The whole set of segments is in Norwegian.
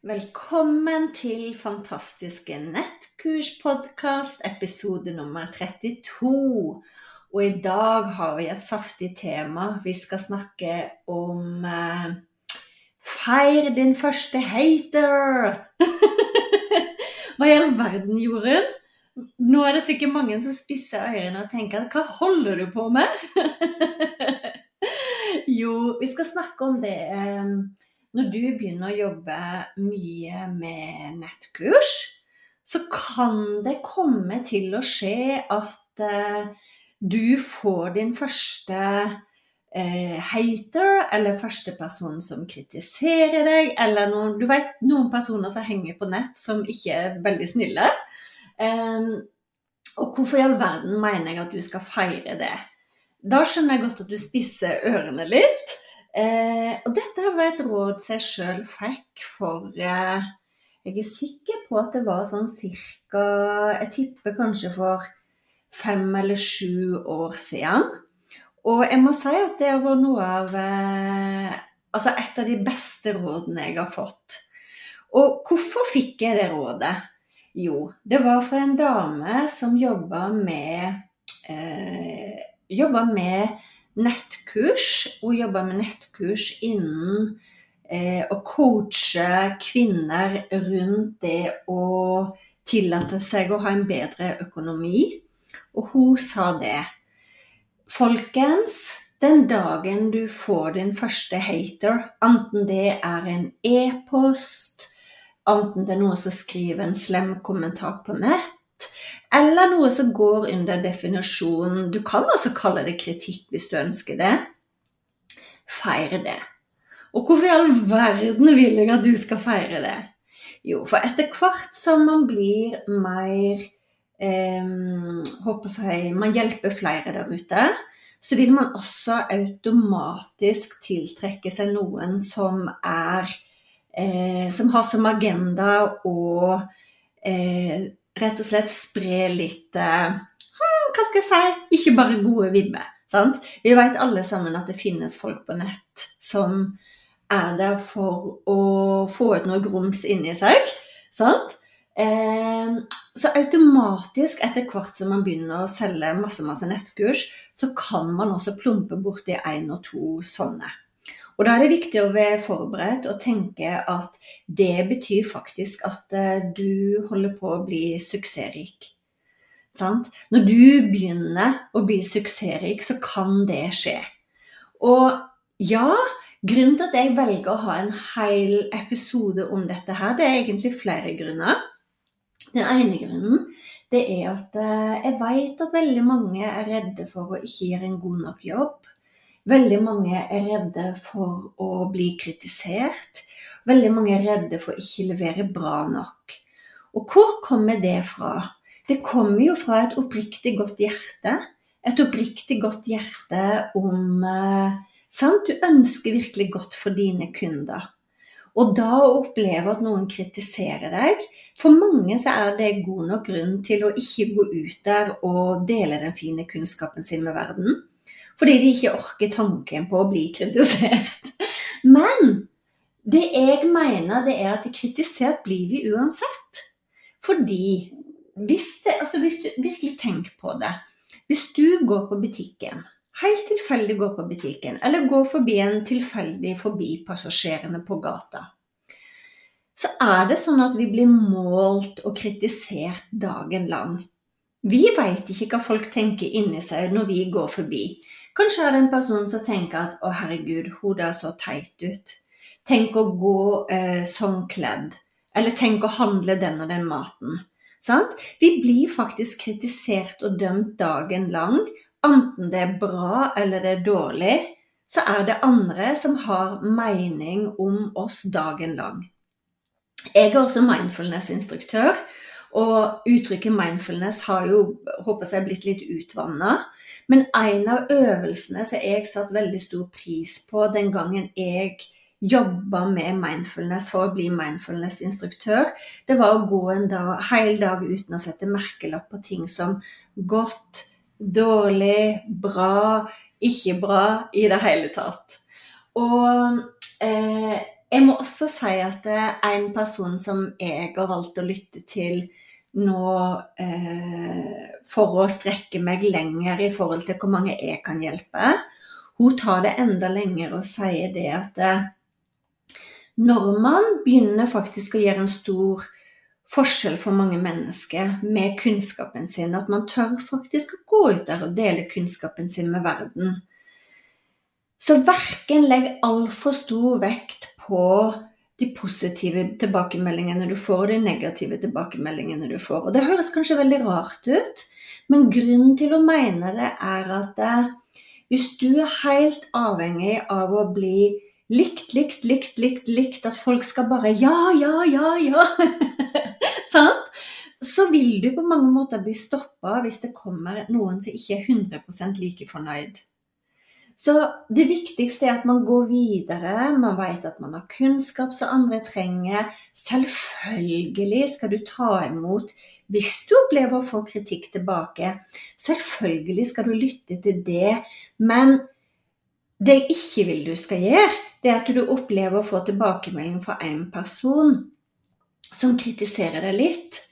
Velkommen til Fantastiske nettkurspodkast, episode nummer 32. Og i dag har vi et saftig tema. Vi skal snakke om eh, Feir din første hater! Hva i all verden, Jorunn? Nå er det sikkert mange som spisser øynene og tenker hva holder du på med? jo, vi skal snakke om det. Eh, når du begynner å jobbe mye med nettkurs, så kan det komme til å skje at eh, du får din første eh, hater, eller første person som kritiserer deg, eller noen, du vet, noen personer som henger på nett som ikke er veldig snille. Eh, og hvorfor i all verden mener jeg at du skal feire det? Da skjønner jeg godt at du spisser ørene litt. Eh, og dette var et råd som jeg sjøl fikk for eh, Jeg er sikker på at det var sånn cirka Jeg tipper kanskje for fem eller sju år siden. Og jeg må si at det var noe av eh, Altså et av de beste rådene jeg har fått. Og hvorfor fikk jeg det rådet? Jo, det var fra en dame som jobba med eh, Jobba med nettkurs. Hun jobber med nettkurs innen eh, å coache kvinner rundt det å tillate seg å ha en bedre økonomi. Og hun sa det. Folkens, den dagen du får din første hater, enten det er en e-post, enten det er noen som skriver en slem kommentar på nett, eller noe som går under definisjonen Du kan også kalle det kritikk hvis du ønsker det. Feire det. Og hvorfor i all verden vil jeg at du skal feire det? Jo, for etter hvert som man blir mer eh, håper jeg, Man hjelper flere der ute, så vil man også automatisk tiltrekke seg noen som er eh, Som har som agenda å eh, rett og slett spre litt eh, hm, Hva skal jeg si Ikke bare gode vibber. Sant? Vi vet alle sammen at det finnes folk på nett som er der for å få ut noe grums inni seg. Sant? Eh, så automatisk, etter hvert som man begynner å selge masse masse nettkurs, så kan man også plumpe borti én og to sånne. Og da er det viktig å være forberedt og tenke at det betyr faktisk at eh, du holder på å bli suksessrik. Sant? Når du begynner å bli suksessrik, så kan det skje. Og ja, grunnen til at jeg velger å ha en hel episode om dette her, det er egentlig flere grunner. Den ene grunnen det er at eh, jeg vet at veldig mange er redde for å ikke gjøre en god nok jobb. Veldig mange er redde for å bli kritisert. Veldig mange er redde for å ikke levere bra nok. Og hvor kommer det fra? Det kommer jo fra et oppriktig godt hjerte. Et oppriktig godt hjerte om eh, sant? Du ønsker virkelig godt for dine kunder. Og da å oppleve at noen kritiserer deg For mange så er det god nok grunn til å ikke gå ut der og dele den fine kunnskapen sin med verden fordi de ikke orker tanken på å bli kritisert. Men det jeg mener, det er at kritisert blir vi uansett. Fordi hvis, det, altså hvis du virkelig tenker på det Hvis du går på butikken, helt tilfeldig går på butikken, eller går forbi en tilfeldig forbipassasjerende på gata, så er det sånn at vi blir målt og kritisert dagen lang. Vi veit ikke hva folk tenker inni seg når vi går forbi. Kanskje er det en person som tenker at 'å, herregud, hun der så teit ut'. Tenk å gå eh, sånn kledd. Eller tenk å handle den og den maten. Sant? Vi blir faktisk kritisert og dømt dagen lang. Enten det er bra eller det er dårlig, så er det andre som har mening om oss dagen lang. Jeg er også mindfulness-instruktør, og uttrykket mindfulness har jo håper jeg, blitt litt utvanna. Men en av øvelsene som jeg satte veldig stor pris på den gangen jeg jobba med mindfulness for å bli mindfulness-instruktør, det var å gå en dag, hel dag uten å sette merkelapp på ting som godt, dårlig, bra, ikke bra i det hele tatt. Og eh, jeg må også si at er en person som jeg har valgt å lytte til nå eh, for å strekke meg lenger i forhold til hvor mange jeg kan hjelpe. Hun tar det enda lenger og sier det at eh, når man begynner faktisk å gjøre en stor forskjell for mange mennesker med kunnskapen sin, at man tør faktisk å gå ut der og dele kunnskapen sin med verden, så verken legg altfor stor vekt på de positive tilbakemeldingene du får, og de negative tilbakemeldingene du får. Og Det høres kanskje veldig rart ut, men grunnen til å mene det er at eh, hvis du er helt avhengig av å bli likt, likt, likt, likt, likt, at folk skal bare ja, ja, ja, ja Sant? Så vil du på mange måter bli stoppa hvis det kommer noen som ikke er 100 like fornøyd. Så det viktigste er at man går videre. Man vet at man har kunnskap som andre trenger. Selvfølgelig skal du ta imot hvis du opplever å få kritikk tilbake. Selvfølgelig skal du lytte til det. Men det jeg ikke vil du skal gjøre, det er at du opplever å få tilbakemelding fra en person som kritiserer deg litt.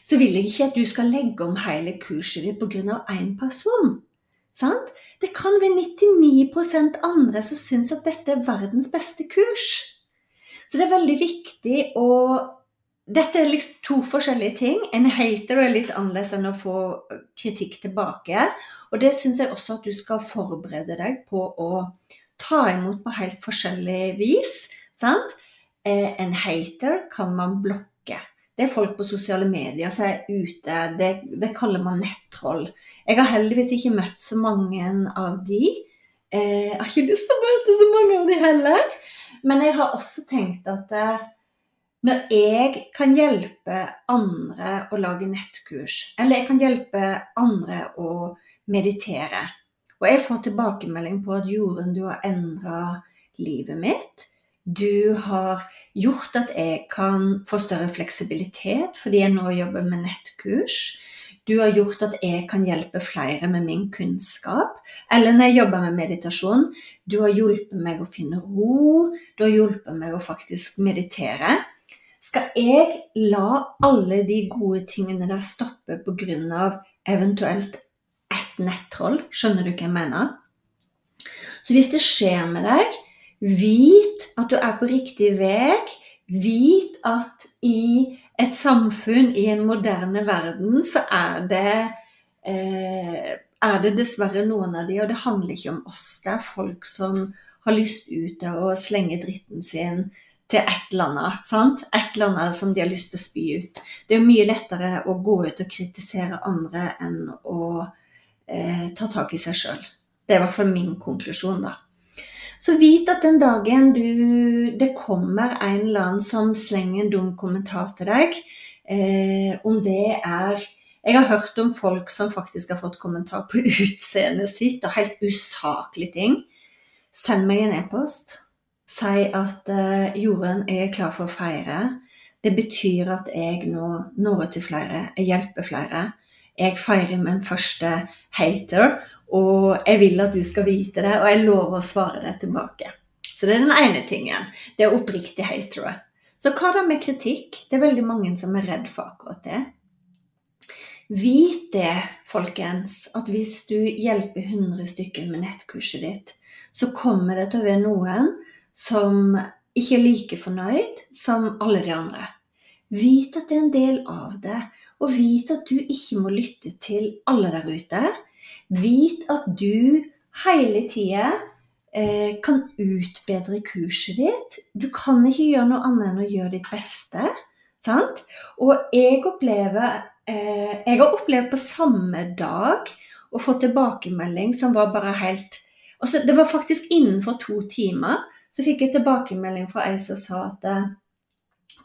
Så vil jeg ikke at du skal legge om hele kurset ditt pga. én person. Sant? Det kan være 99 andre som syns at dette er verdens beste kurs. Så det er veldig viktig å Dette er liksom to forskjellige ting. En hater er litt annerledes enn å få kritikk tilbake. Og det syns jeg også at du skal forberede deg på å ta imot på helt forskjellig vis. Sant? Eh, en hater kan man blokke. Det er folk på sosiale medier som er ute. Det, det kaller man nettroll. Jeg har heldigvis ikke møtt så mange av de. Eh, jeg har ikke lyst til å møte så mange av de heller. Men jeg har også tenkt at eh, når jeg kan hjelpe andre å lage nettkurs, eller jeg kan hjelpe andre å meditere, og jeg får tilbakemelding på at Jorunn, du har endra livet mitt. Du har gjort at jeg kan få større fleksibilitet fordi jeg nå jobber med nettkurs. Du har gjort at jeg kan hjelpe flere med min kunnskap. Eller når jeg jobber med meditasjon, du har hjulpet meg å finne ro. Du har hjulpet meg å faktisk meditere. Skal jeg la alle de gode tingene der stoppe pga. eventuelt et nettroll? Skjønner du hva jeg mener? Så hvis det skjer med deg, vit at du er på riktig vei. Vit at i et samfunn i en moderne verden, så er det, eh, er det dessverre noen av de, og det handler ikke om oss. Det er folk som har lyst ut av å slenge dritten sin til et eller annet. Sant? Et eller annet som de har lyst til å spy ut. Det er mye lettere å gå ut og kritisere andre enn å eh, ta tak i seg sjøl. Det er i hvert fall min konklusjon, da. Så vit at den dagen du, det kommer en eller annen som slenger en dum kommentar til deg, eh, om det er Jeg har hørt om folk som faktisk har fått kommentar på utseendet sitt og helt usaklige ting. Send meg en e-post. Si at uh, Jorunn, jeg er klar for å feire. Det betyr at jeg nå når ut til flere, jeg hjelper flere. Jeg feirer min første hater, og jeg vil at du skal vite det, og jeg lover å svare deg tilbake. Så det er den ene tingen. Det er oppriktig hatere. Så hva da med kritikk? Det er veldig mange som er redd for akkurat det. Vit det, folkens, at hvis du hjelper 100 stykker med nettkurset ditt, så kommer det til å være noen som ikke er like fornøyd som alle de andre. Vit at det er en del av det, og vit at du ikke må lytte til alle der ute. Vit at du hele tida eh, kan utbedre kurset ditt. Du kan ikke gjøre noe annet enn å gjøre ditt beste. Sant? Og jeg opplever eh, Jeg har opplevd på samme dag å få tilbakemelding som var bare helt altså Det var faktisk innenfor to timer så fikk jeg tilbakemelding fra ei som sa at eh,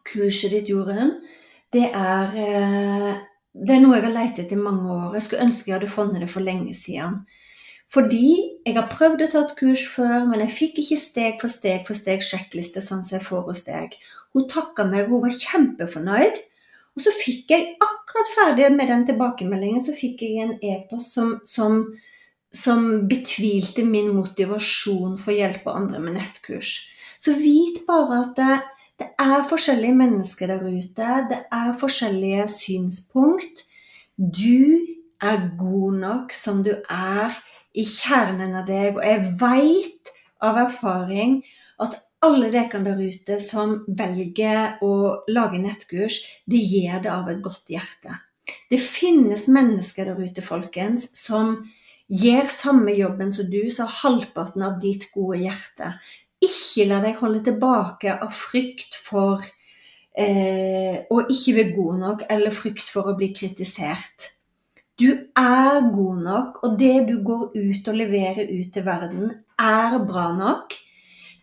kurset ditt, Jorunn, det er eh, det er noe jeg har lett etter i mange år. Jeg skulle ønske jeg hadde funnet det for lenge siden. Fordi jeg har prøvd å ta et kurs før, men jeg fikk ikke steg for steg for steg sjekkliste sånn som jeg får hos deg. Hun takka meg, hun var kjempefornøyd. Og så fikk jeg, akkurat ferdig med den tilbakemeldingen, så fikk jeg en e-post som, som, som, betvilte min motivasjon for å hjelpe andre med nettkurs. Så vit bare at det, er forskjellige mennesker der ute. Det er forskjellige synspunkt. Du er god nok som du er i kjernen av deg, og jeg veit av erfaring at alle dere der ute som velger å lage nettkurs, de gjør det av et godt hjerte. Det finnes mennesker der ute, folkens, som gjør samme jobben som du, så halvparten av ditt gode hjerte. Ikke la deg holde tilbake av frykt for eh, å ikke være god nok, eller frykt for å bli kritisert. Du er god nok, og det du går ut og leverer ut til verden, er bra nok.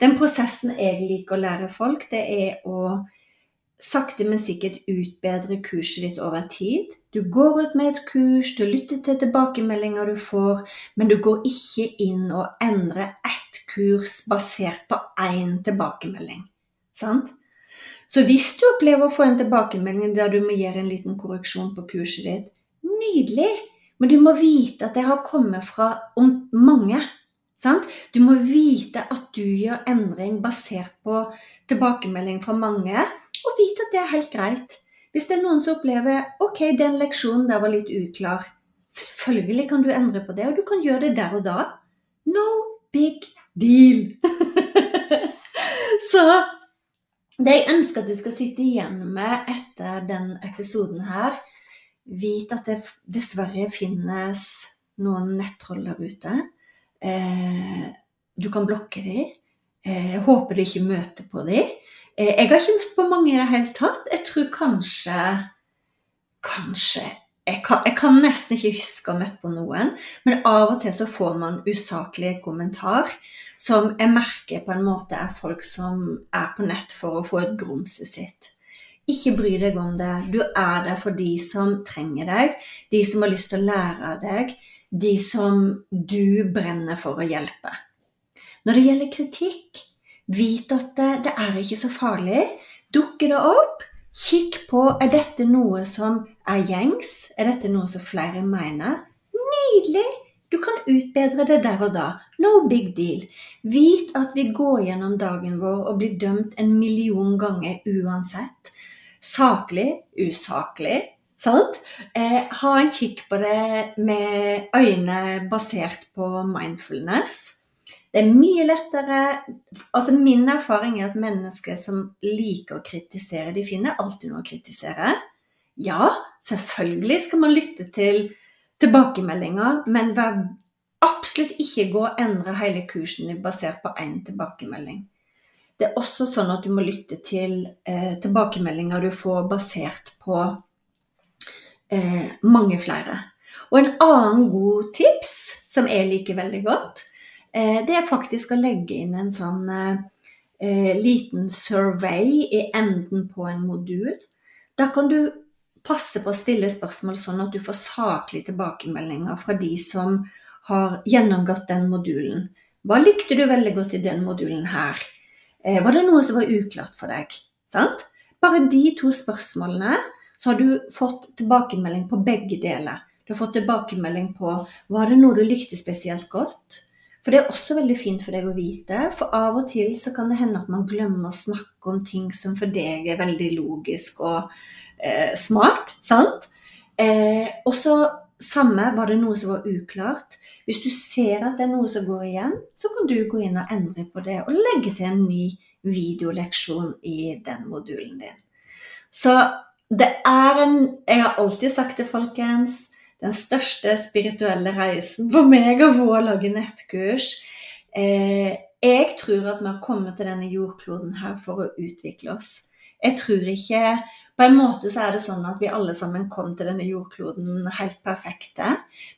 Den prosessen jeg liker å lære folk, det er å sakte, men sikkert utbedre kurset ditt over tid. Du går ut med et kurs, du lytter til tilbakemeldinger du får, men du går ikke inn og endrer ett kurs basert på én tilbakemelding. Sant? Så hvis du opplever å få en tilbakemelding der du må gjøre en liten korreksjon på kurset ditt, nydelig! Men du må vite at det har kommet fra mange. Sant? Du må vite at du gjør endring basert på tilbakemelding fra mange, og vite at det er helt greit. Hvis det er noen som opplever ok, den leksjonen der var litt uklar, selvfølgelig kan du endre på det, og du kan gjøre det der og da. No big deal. Så det jeg ønsker at du skal sitte igjen med etter den episoden her, vit at det dessverre finnes noen nettroll der ute du kan blokke dem. Eh, jeg håper du ikke møter på dem. Eh, jeg har ikke møtt på mange i det hele tatt. Jeg tror kanskje Kanskje jeg kan, jeg kan, nesten ikke huske å ha møtt på noen, men av og til så får man usaklige kommentar som jeg merker på en måte er folk som er på nett for å få et grumset sitt. Ikke bry deg om det. Du er der for de som trenger deg, de som har lyst til å lære av deg, de som du brenner for å hjelpe. Når det gjelder kritikk, vit at det, det er ikke så farlig. Dukker det opp, kikk på er dette noe som er gjengs, er dette noe som flere mener. Nydelig! Du kan utbedre det der og da. No big deal. Vit at vi går gjennom dagen vår og blir dømt en million ganger uansett. Saklig, usaklig, Sant? Eh, ha en kikk på det med øyne basert på mindfulness. Det er mye lettere altså Min erfaring er at mennesker som liker å kritisere, de finner alltid noe å kritisere. Ja, selvfølgelig skal man lytte til tilbakemeldinger, men vær absolutt ikke gå og endre hele kursen basert på én tilbakemelding. Det er også sånn at du må lytte til eh, tilbakemeldinger du får basert på eh, mange flere. Og en annen god tips, som jeg liker veldig godt, eh, det er faktisk å legge inn en sånn eh, liten survey i enden på en modul. Da kan du passe på å stille spørsmål sånn at du får saklige tilbakemeldinger fra de som har gjennomgått den modulen. Hva likte du veldig godt i den modulen her? Eh, var det noe som var uklart for deg? Sant? Bare de to spørsmålene så har du fått tilbakemelding på begge deler. Du har fått tilbakemelding på var det noe du likte spesielt godt. For det er også veldig fint for deg å vite, for av og til så kan det hende at man glemmer å snakke om ting som for deg er veldig logisk og eh, smart. sant? Eh, og så samme var det noe som var uklart. Hvis du ser at det er noe som går igjen, så kan du gå inn og endre på det og legge til en ny videoleksjon i den modulen din. Så det er en Jeg har alltid sagt det, folkens. Den største spirituelle reisen for meg å få lage nettkurs. Eh, jeg tror at vi har kommet til denne jordkloden her for å utvikle oss. Jeg tror ikke På en måte så er det sånn at vi alle sammen kom til denne jordkloden helt perfekte.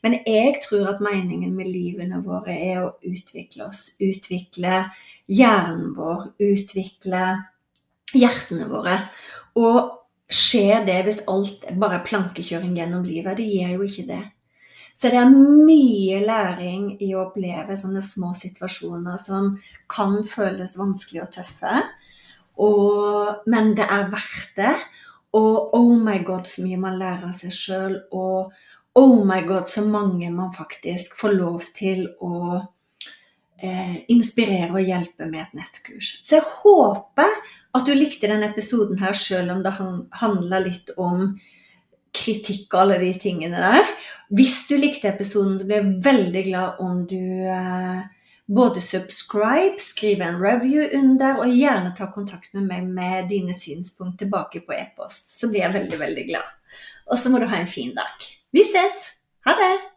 Men jeg tror at meningen med livene våre er å utvikle oss. Utvikle hjernen vår. Utvikle hjertene våre. Og skjer det hvis alt bare er plankekjøring gjennom livet? Det gjør jo ikke det. Så det er mye læring i å oppleve sånne små situasjoner som kan føles vanskelig og tøffe. Og, men det er verdt det. Og oh my god, så mye man lærer av seg sjøl. Og oh my god, så mange man faktisk får lov til å eh, inspirere og hjelpe med et nettkurs. Så jeg håper at du likte denne episoden her, sjøl om det handla litt om kritikk og alle de tingene der. Hvis du likte episoden, så blir jeg veldig glad om du eh, både subscribe, skrive en review under, og gjerne ta kontakt med meg med dine synspunkt tilbake på e-post. Så blir jeg veldig, veldig glad. Og så må du ha en fin dag. Vi ses! Ha det!